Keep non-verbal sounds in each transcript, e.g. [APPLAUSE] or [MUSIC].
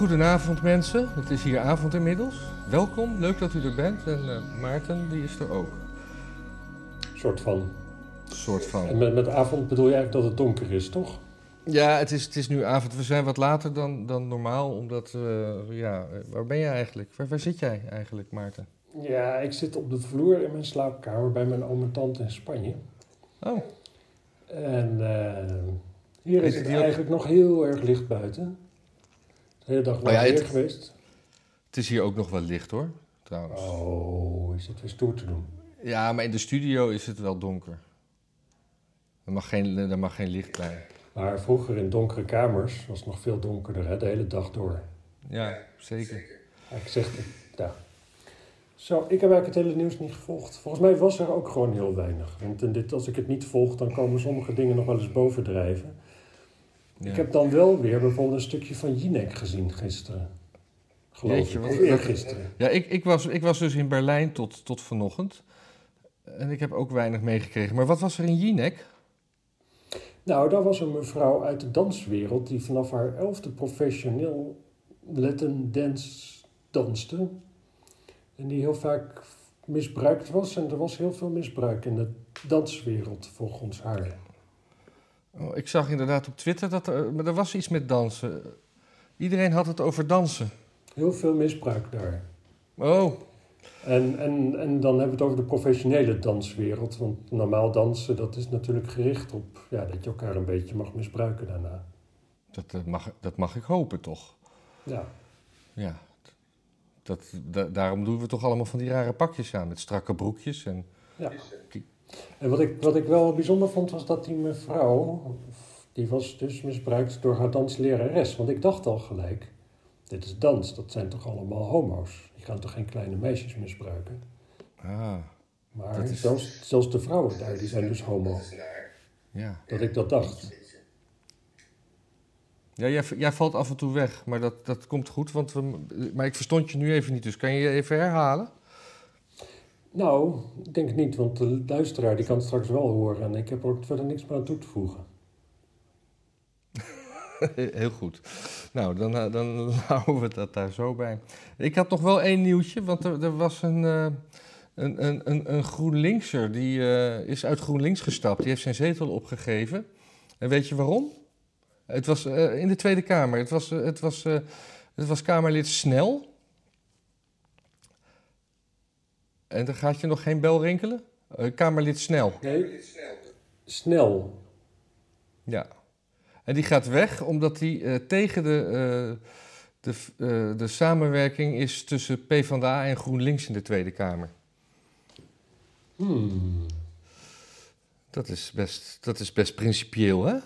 Goedenavond mensen, het is hier avond inmiddels. Welkom, leuk dat u er bent. En uh, Maarten, die is er ook. Soort van. Soort van. En met, met avond bedoel je eigenlijk dat het donker is, toch? Ja, het is, het is nu avond. We zijn wat later dan, dan normaal, omdat, uh, ja, waar ben je eigenlijk? Waar, waar zit jij eigenlijk, Maarten? Ja, ik zit op de vloer in mijn slaapkamer bij mijn oom en tante in Spanje. Oh. En uh, hier is, het eigenlijk nog heel erg licht buiten. De hele dag oh ja, weer geweest. Het is hier ook nog wel licht hoor, trouwens. Oh, is het weer stoer te doen? Ja, maar in de studio is het wel donker. Er mag geen, er mag geen licht bij. Maar vroeger in donkere kamers was het nog veel donkerder, hè? de hele dag door. Ja, zeker. Ja, ik zeg het, ja. Zo, ik heb eigenlijk het hele nieuws niet gevolgd. Volgens mij was er ook gewoon heel weinig. Want in dit, als ik het niet volg, dan komen sommige dingen nog wel eens bovendrijven. Ja. Ik heb dan wel weer bijvoorbeeld een stukje van Jinek gezien gisteren. Geloof ik. Wat, eergisteren. Ja, ik, ik, was, ik was dus in Berlijn tot, tot vanochtend. En ik heb ook weinig meegekregen. Maar wat was er in Jinek? Nou, daar was een mevrouw uit de danswereld die vanaf haar elfde professioneel Latin dance danste. En die heel vaak misbruikt was. En er was heel veel misbruik in de danswereld volgens haar. Oh, ik zag inderdaad op Twitter dat er, maar er was iets met dansen. Iedereen had het over dansen. Heel veel misbruik daar. Oh. En, en, en dan hebben we het over de professionele danswereld. Want normaal dansen, dat is natuurlijk gericht op ja, dat je elkaar een beetje mag misbruiken daarna. Dat, dat, mag, dat mag ik hopen, toch? Ja. Ja. Dat, daarom doen we toch allemaal van die rare pakjes aan, met strakke broekjes. En... Ja. En wat ik, wat ik wel bijzonder vond, was dat die mevrouw, die was dus misbruikt door haar danslerares. Want ik dacht al gelijk, dit is dans, dat zijn toch allemaal homo's? Je kan toch geen kleine meisjes misbruiken? Ah. Maar is... zelfs, zelfs de vrouwen daar, die zijn dus homo. Ja. Dat ik dat dacht. Ja, jij, jij, valt af en toe weg, maar dat, dat komt goed. Want we, maar ik verstond je nu even niet, dus kan je je even herhalen? Nou, ik denk niet, want de luisteraar die kan het straks wel horen en ik heb er verder niks meer aan toe te voegen. [LAUGHS] Heel goed. Nou, dan, eh, dan [LAUGHS] houden we dat daar zo bij. Ik had nog wel één nieuwtje, want er, er was een, uh, een, een, een GroenLinkser, die uh, is uit GroenLinks gestapt. Die heeft zijn zetel opgegeven. En weet je waarom? Het was in de Tweede Kamer. Het was, het was, het was Kamerlid Snel. En dan gaat je nog geen bel rinkelen? Uh, Kamerlid Snel. Nee, Snel. Ja. En die gaat weg omdat hij uh, tegen de, uh, de, de samenwerking is tussen PvdA en GroenLinks in de Tweede Kamer. Hmm. Dat is best, dat is best principieel, hè?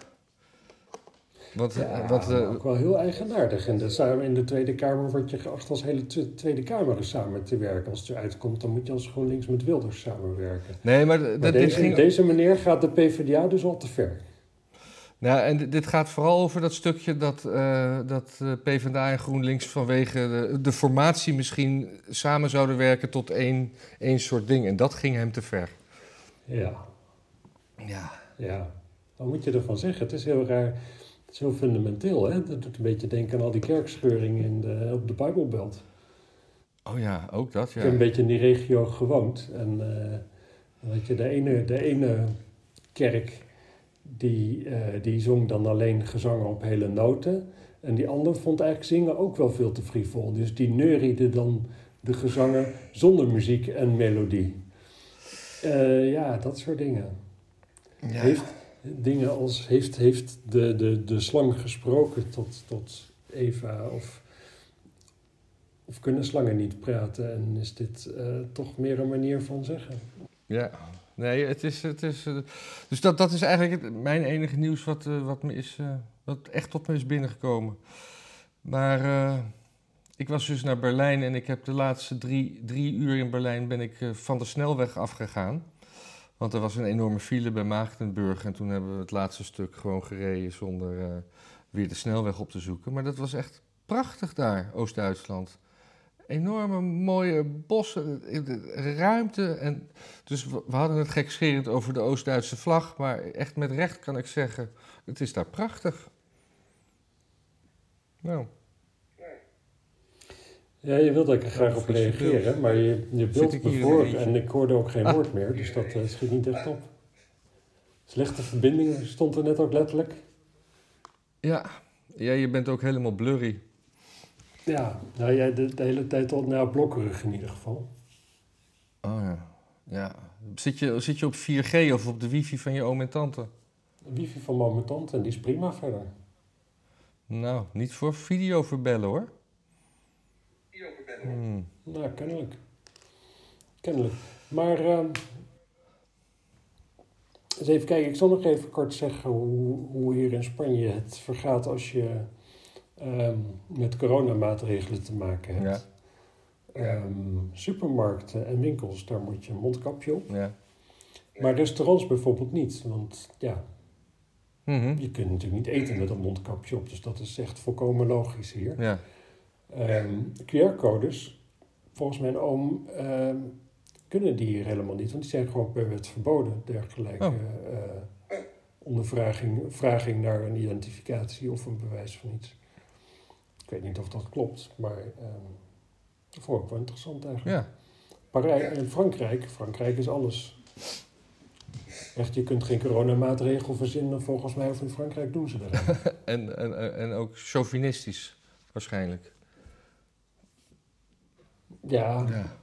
Want, ja, want, uh, ook wel heel eigenaardig. En in de Tweede Kamer word je geacht als hele Tweede Kamer samen te werken. Als het eruit komt, dan moet je als GroenLinks met Wilders samenwerken. Nee, maar, maar deze, ging... deze meneer gaat de PvdA dus al te ver. Nou, en dit gaat vooral over dat stukje dat, uh, dat uh, PvdA en GroenLinks vanwege de, de, formatie misschien samen zouden werken tot één, één soort ding. En dat ging hem te ver. Ja. Ja. Ja. Wat moet je ervan zeggen? Het is heel raar is heel fundamenteel, hè? Dat doet een beetje denken aan al die kerkscheuringen in de, op de Bijbelbelt. Oh ja, ook dat, ja. Ik heb een beetje in die regio gewoond. En uh, je, de ene, de ene kerk, die, uh, die zong dan alleen gezangen op hele noten. En die andere vond eigenlijk zingen ook wel veel te frivol. Dus die neuriede dan de gezangen zonder muziek en melodie. Uh, ja, dat soort dingen. Ja. Heeft, dingen als heeft, heeft de, de, de slang gesproken tot, tot Eva of, of kunnen slangen niet praten en is dit uh, toch meer een manier van zeggen? Ja, nee, het is. Het is uh, dus dat, dat is eigenlijk mijn enige nieuws wat, uh, wat, me is, wat echt tot me is binnengekomen. Maar ik was dus naar Berlijn en ik heb de laatste drie, drie uur in Berlijn ben ik van de snelweg afgegaan. Want er was een enorme file bij Maagdenburg en toen hebben we het laatste stuk gewoon gereden zonder uh, weer de snelweg op te zoeken. Maar dat was echt prachtig daar, Oost-Duitsland. Enorme mooie bossen, ruimte. En dus we, hadden het gekscherend over de Oost-Duitse vlag, maar echt met recht kan ik zeggen, het is daar prachtig. Nou. Ja, je wilde er graag op reageren, maar je, je beeld ik eentje? en ik hoorde ook geen Ah. woord meer, dus dat eh, schiet niet echt op. Slechte verbinding stond er net ook letterlijk. Ja. ja, je bent ook helemaal blurry. Ja, nou jij de, de hele tijd al nou, blokkerig in ieder geval. Oh ja. ja. Zit, je, zit je op 4G of op de wifi van je oom en tante? De wifi van mama en tante en die is prima verder. Nou, niet voor video verbellen hoor. Hmm. Nou, kennelijk. Kennelijk. Maar ehm, eens even kijken, ik zal nog even kort zeggen hoe, hoe hier in Spanje het vergaat als je ehm, met coronamaatregelen te maken hebt. Ja. Ehm, supermarkten en winkels, daar moet je een mondkapje op. Ja. Maar restaurants bijvoorbeeld niet, want ja, Mhm. je kunt natuurlijk niet eten met een mondkapje op. Dus dat is echt volkomen logisch hier. ja. Ehm, QR-codes, volgens mijn oom, ehm, kunnen die hier helemaal niet. Want die zijn gewoon per wet verboden. Dergelijke Oh. eh, ondervraging vraging naar een identificatie of een bewijs van iets. Ik weet niet of dat klopt, maar ehm dat vond ik wel interessant eigenlijk. ja. Parijs en Frankrijk, Frankrijk is alles. Echt, je kunt geen coronamaatregel verzinnen volgens mij, of in Frankrijk doen ze dat. [LAUGHS] En, en, en ook chauvinistisch, waarschijnlijk. Ja, Ja.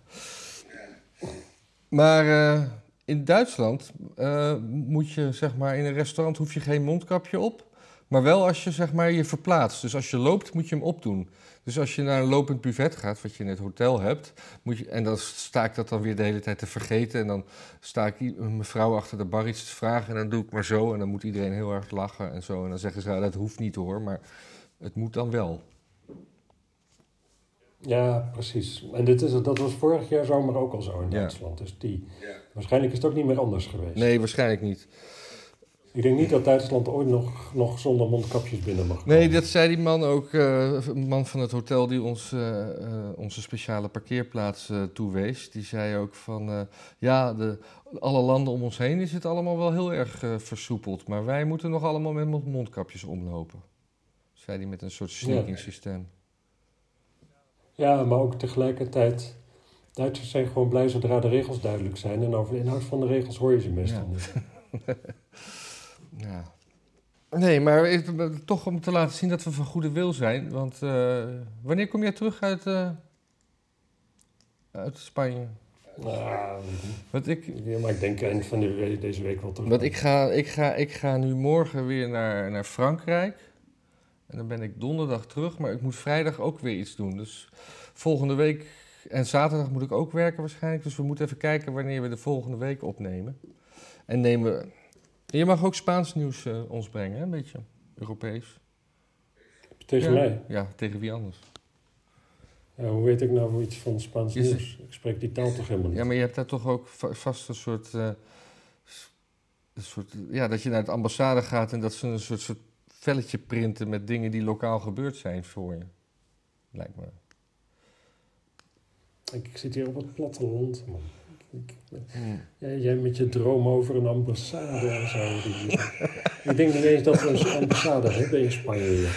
Maar eh, in Duitsland eh, moet je, zeg maar, in een restaurant hoef je geen mondkapje op. Maar wel als je, zeg maar, je verplaatst. Dus als je loopt, moet je hem opdoen. Dus als je naar een lopend buffet gaat, wat je in het hotel hebt, moet je, en dan sta ik dat dan weer de hele tijd te vergeten. En dan sta ik een mevrouw achter de bar iets te vragen en dan doe ik maar zo. En dan moet iedereen heel erg lachen en zo. En dan zeggen ze, ja, dat hoeft niet hoor, maar het moet dan wel. Ja, precies. En dit is, dat was vorig jaar zomer ook al zo in Ja. Duitsland. Dus die, waarschijnlijk is het ook niet meer anders geweest. Nee, waarschijnlijk niet. Ik denk niet dat Duitsland ooit nog, nog zonder mondkapjes binnen mag Nee, komen. dat zei die man ook, eh, een man van het hotel die ons eh, eh, onze speciale parkeerplaats eh, toewees. Die zei ook van, eh, ja, de, alle landen om ons heen is het allemaal wel heel erg versoepeld. Maar wij moeten nog allemaal met mond- mondkapjes omlopen. Zei hij met een soort sneaking systeem. Ja, maar ook tegelijkertijd... Duitsers zijn gewoon blij zodra de regels duidelijk zijn. En over de inhoud van de regels hoor je ze meestal Ja. niet. [LAUGHS] Ja. Nee, maar ik- toch om te laten zien dat we van goede wil zijn. Want eh, wanneer kom jij terug uit, eh, uit Spanje? Nou, ik, ja, maar ik denk eind van de deze week wel terug. Want ik ga, ik, ga, ik ga nu morgen weer naar, naar Frankrijk. En dan ben ik donderdag terug, maar ik moet vrijdag ook weer iets doen. Dus volgende week en zaterdag moet ik ook werken waarschijnlijk. Dus we moeten even kijken wanneer we de volgende week opnemen. En nemen. Je mag ook Spaans nieuws eh, ons brengen, hè? een beetje Europees. Tegen ja. mij. Ja, tegen wie anders. Ja, hoe weet ik nou iets van Spaans Is het- nieuws? Ik spreek die taal toch helemaal niet? Ja, maar je hebt daar toch ook va- vast een soort, eh, een soort... Ja, dat je naar het ambassade gaat en dat ze een soort, soort velletje printen met dingen die lokaal gebeurd zijn voor je. Lijkt me. Ik, ik zit hier op het platteland, man. Ik, Hmm. Ja, jij met je droom over een ambassade en zo. Die- ik denk niet eens dat we een ambassade hebben in Spanje.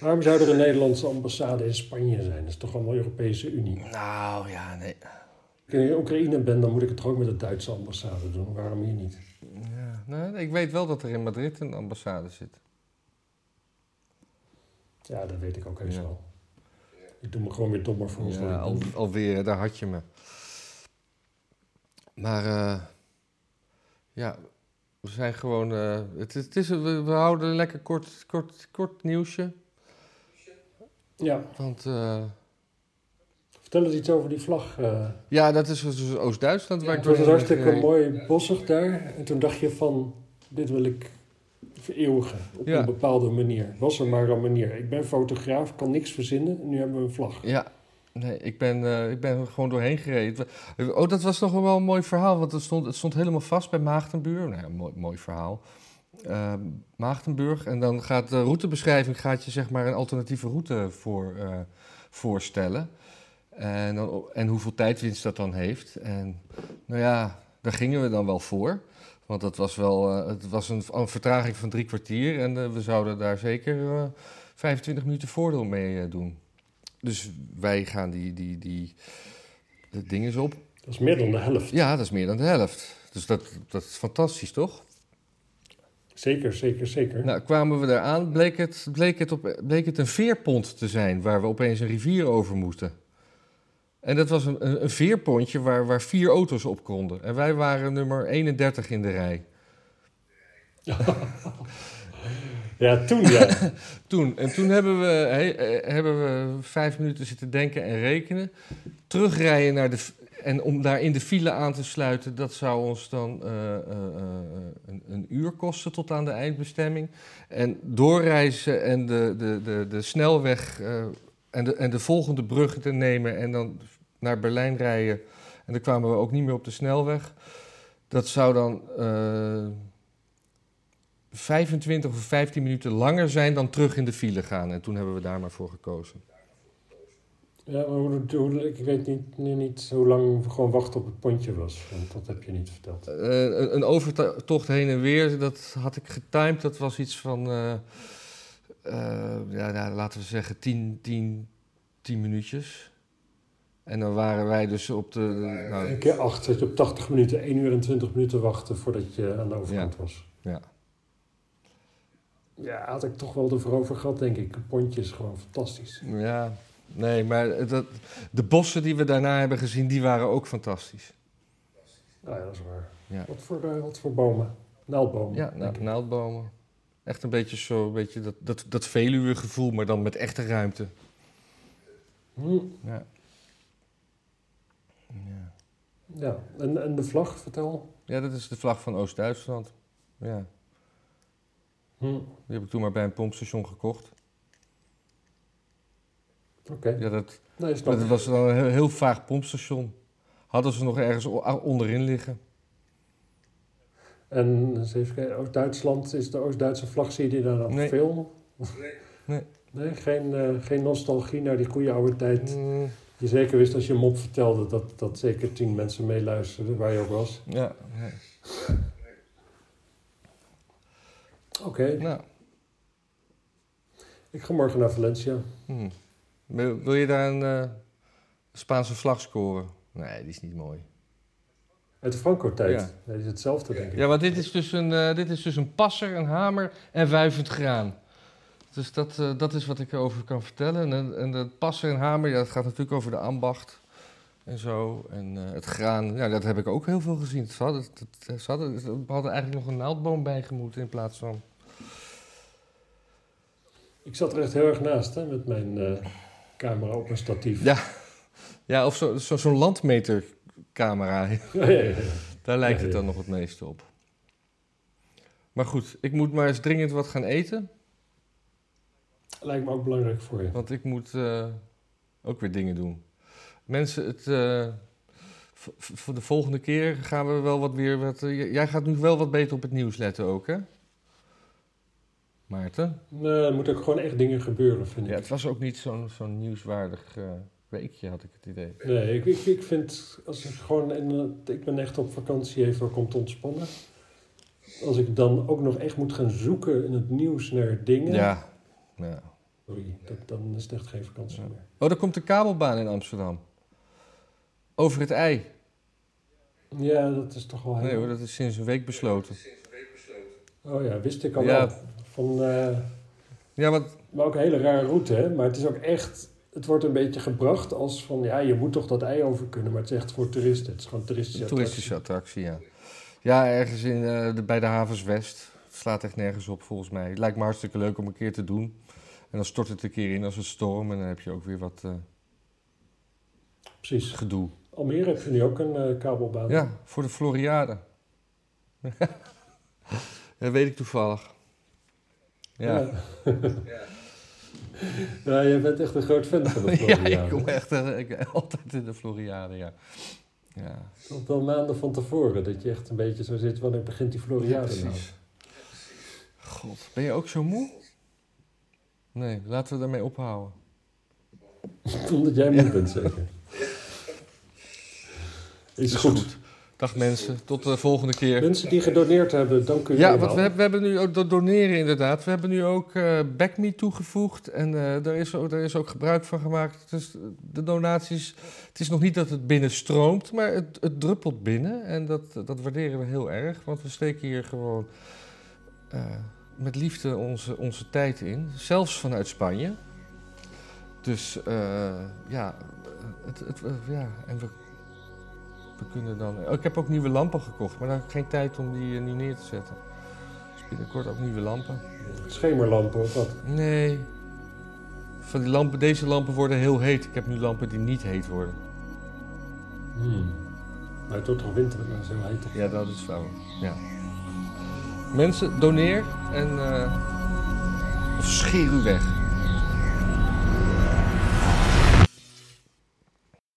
Waarom zou er een Nederlandse ambassade in Spanje zijn? Dat is toch allemaal Europese Unie. Nou, ja, nee. Als ik in Oekraïne ben, dan moet ik het toch ook met de Duitse ambassade doen. Waarom hier niet? Ja, nee, ik weet wel dat er in Madrid een ambassade zit. Ja, dat weet ik ook heus Ja. wel. Ik doe me gewoon weer dommer voor. Ja, al, alweer, daar had je me. Maar eh, ja, we zijn gewoon. eh, het, is- het is, we, we houden een lekker kort, kort, kort nieuwsje. Ja, Want eh, vertel eens iets over die vlag. eh. ja, dat is dus Oost-Duitsland waar ik het was hartstikke mooi bossig daar. En toen dacht je van, dit wil ik vereeuwigen op Ja. een bepaalde manier. Was er maar een manier. Ik ben fotograaf, kan niks verzinnen. En nu hebben we een vlag. Ja, nee, ik ben, eh, ik ben er gewoon doorheen gereden. Oh, dat was nog wel een mooi verhaal, want het stond, het stond helemaal vast bij Maagdenburg. Nou een mooi, mooi verhaal. Eh, Maagdenburg. En dan gaat de routebeschrijving gaat je zeg maar een alternatieve route voor, eh, voorstellen. En, dan, en hoeveel tijdwinst dat dan heeft. En nou ja, daar gingen we dan wel voor. Want dat was wel eh, het was een, een vertraging van drie kwartier. En eh, we zouden daar zeker eh, 25 minuten voordeel mee doen. dus wij gaan die, die, die, de dingen op. Dat is meer dan de helft. Ja, dat is meer dan de helft. Dus dat, dat is fantastisch, toch? Zeker, zeker, zeker. Nou, kwamen we eraan, bleek het, bleek, het op, bleek het een veerpont te zijn waar we opeens een rivier over moesten. En dat was een, een, veerpontje waar, waar vier auto's op konden. En wij waren nummer 31 in de rij. [LAUGHS] ja, toen ja. [LAUGHS] toen. En toen hebben we, he, eh, hebben we vijf minuten zitten denken en rekenen. Terugrijden naar de, en om daar in de file aan te sluiten, dat zou ons dan uh, uh, een, een, uur kosten tot aan de eindbestemming. En doorreizen en de, de, de, de snelweg en, de, en de volgende brug te nemen en dan naar Berlijn rijden. En dan kwamen we ook niet meer op de snelweg. Dat zou dan 25 of 15 minuten langer zijn dan terug in de file gaan. En toen hebben we daar maar voor gekozen. Ja, maar ik weet niet, niet hoe lang we gewoon wachten op het pontje was. Want dat heb je niet verteld. Uh, een overtocht heen en weer, dat had ik getimed. Dat was iets van, uh, uh, ja, laten we zeggen, 10, 10, 10 minuutjes. En dan waren wij dus op de... Nou, een keer acht, dat je op 80 minuten, 1 uur en 20 minuten wachten voordat je aan de overkant ja. was. Ja. Ja, had ik toch wel ervoor over gehad, denk ik. Een pontje is gewoon fantastisch. Ja, Nee, maar dat, de bossen die we daarna hebben gezien, die waren ook fantastisch. Nou ja, dat is waar. Ja. Wat, voor, uh, wat voor bomen? Naaldbomen? Ja, na, naaldbomen. Echt een beetje zo, een beetje dat, dat, dat Veluwe gevoel, maar dan met echte ruimte. Ja. Ja. Ja, en, en de vlag, vertel. Ja, dat is de vlag van Oost-Duitsland. Ja. Hm. Die heb ik toen maar bij een pompstation gekocht. Oké. Ja, dat, nee, dat was dan een heel, heel vaag pompstation. Hadden ze nog ergens onderin liggen. En even kijken, Oost-Duitsland, is de Oost-Duitse vlag, zie je daar dan Nee. veel? Nee. Nee, geen, eh, geen nostalgie naar die goede oude tijd. Mm, Je zeker wist als je hem op vertelde dat, dat zeker tien mensen meeluisterden, waar je ook was. ja, nee. Oké, nou. ik ga morgen naar Valencia. hm. Wil, wil je daar een eh, Spaanse vlag scoren? Nee, die is niet mooi. Uit de Franco-tijd. Ja. Die is hetzelfde, denk ik. Ja, want dit is dus een, eh, dit is dus een passer, een hamer en wuivend graan. Dus dat, eh, dat is wat ik erover kan vertellen. En, en de passer en hamer, ja, dat gaat natuurlijk over de ambacht en zo. En eh, het graan, ja, dat heb ik ook heel veel gezien. Ze hadden, het- ze hadden, ze hadden eigenlijk nog een naaldboom bijgemoet in plaats van... Ik zat er echt heel erg naast, hè, met mijn eh, camera op een statief. Ja, ja of zo'n zo, zo'n landmetercamera. Ja, ja, ja. [LAUGHS] Daar lijkt Ja, het ja. dan nog het meeste op. Maar goed, ik moet maar eens dringend wat gaan eten. Lijkt me ook belangrijk voor je. Want ik moet eh, ook weer dingen doen. Mensen, het, eh, voor de volgende keer gaan we wel wat weer... Wat, eh, jij gaat nu wel wat beter op het nieuws letten ook, hè? Maarten? Nee, er moeten ook gewoon echt dingen gebeuren, vind Ja, ik. het was ook niet zo'n zo'n nieuwswaardig weekje, had ik het idee. Nee, ik, ik, ik vind, als ik gewoon, in, ik ben echt op vakantie even om te ontspannen. Als ik dan ook nog echt moet gaan zoeken in het nieuws naar dingen. Ja. ja. Sorry, dat, dan is het echt geen vakantie Ja. meer. Oh, er komt de kabelbaan in Amsterdam. Over het ei. Ja, dat is toch wel heel... Nee hoor, dat is sinds een week besloten. Oh ja, wist ik al Ja. wel. Van, eh, Ja, maar ook een hele rare route, hè. Maar het is ook echt... Het wordt een beetje gebracht als van... Ja, je moet toch dat ei over kunnen. Maar het is echt voor toeristen. Het is gewoon toeristische Een toeristische attractie, ja. Ja, ergens in, eh, de, bij de havens West. Het slaat echt nergens op, volgens mij. Het lijkt me hartstikke leuk om een keer te doen. En dan stort het een keer in als het storm. En dan heb je ook weer wat eh, Precies. gedoe. Almere heb je nu ook een eh, kabelbaan. Ja, voor de Floriade. [LAUGHS] dat weet ik toevallig. Ja, Ja. [LAUGHS] [LAUGHS] ja, jij bent echt een groot fan van de [LAUGHS] ja, Floriade. ik kom echt eh, ik, [LAUGHS] altijd in de Floriade, ja. Ja, Tot al maanden van tevoren, dat je echt een beetje zo zit, wanneer begint die ja Floriade nou? precies. God, ben je ook zo moe? Nee, laten we daarmee ophouden. Omdat jij moe bent, zeker. Is, Is goed. goed. Dag mensen, tot de volgende keer. Mensen die gedoneerd hebben, dank u Ja, want we, hebben- we hebben nu ook dat doneren inderdaad. We hebben nu ook eh BackMe toegevoegd en eh daar, is ook, daar is ook gebruik van gemaakt. Dus de donaties, het is nog niet dat het binnenstroomt, maar het, het druppelt binnen. En dat, dat waarderen we heel erg, want we steken hier gewoon eh, met liefde onze, onze tijd in. Zelfs vanuit Spanje. Dus ja, het, het, ja, en we, we kunnen dan... Oh, ik heb ook nieuwe lampen gekocht, maar daar heb ik geen tijd om die eh, nu neer te zetten. Dus binnenkort ook nieuwe lampen. Schemerlampen of wat? Nee. Van die lampen, deze lampen worden heel heet. Ik heb nu lampen die niet heet worden. Hmm. Maar het wordt toch winter, dan is het heel heet. toch? Ja, dat is flauw. Ja. Mensen, doneer en... eh, of scheer u weg.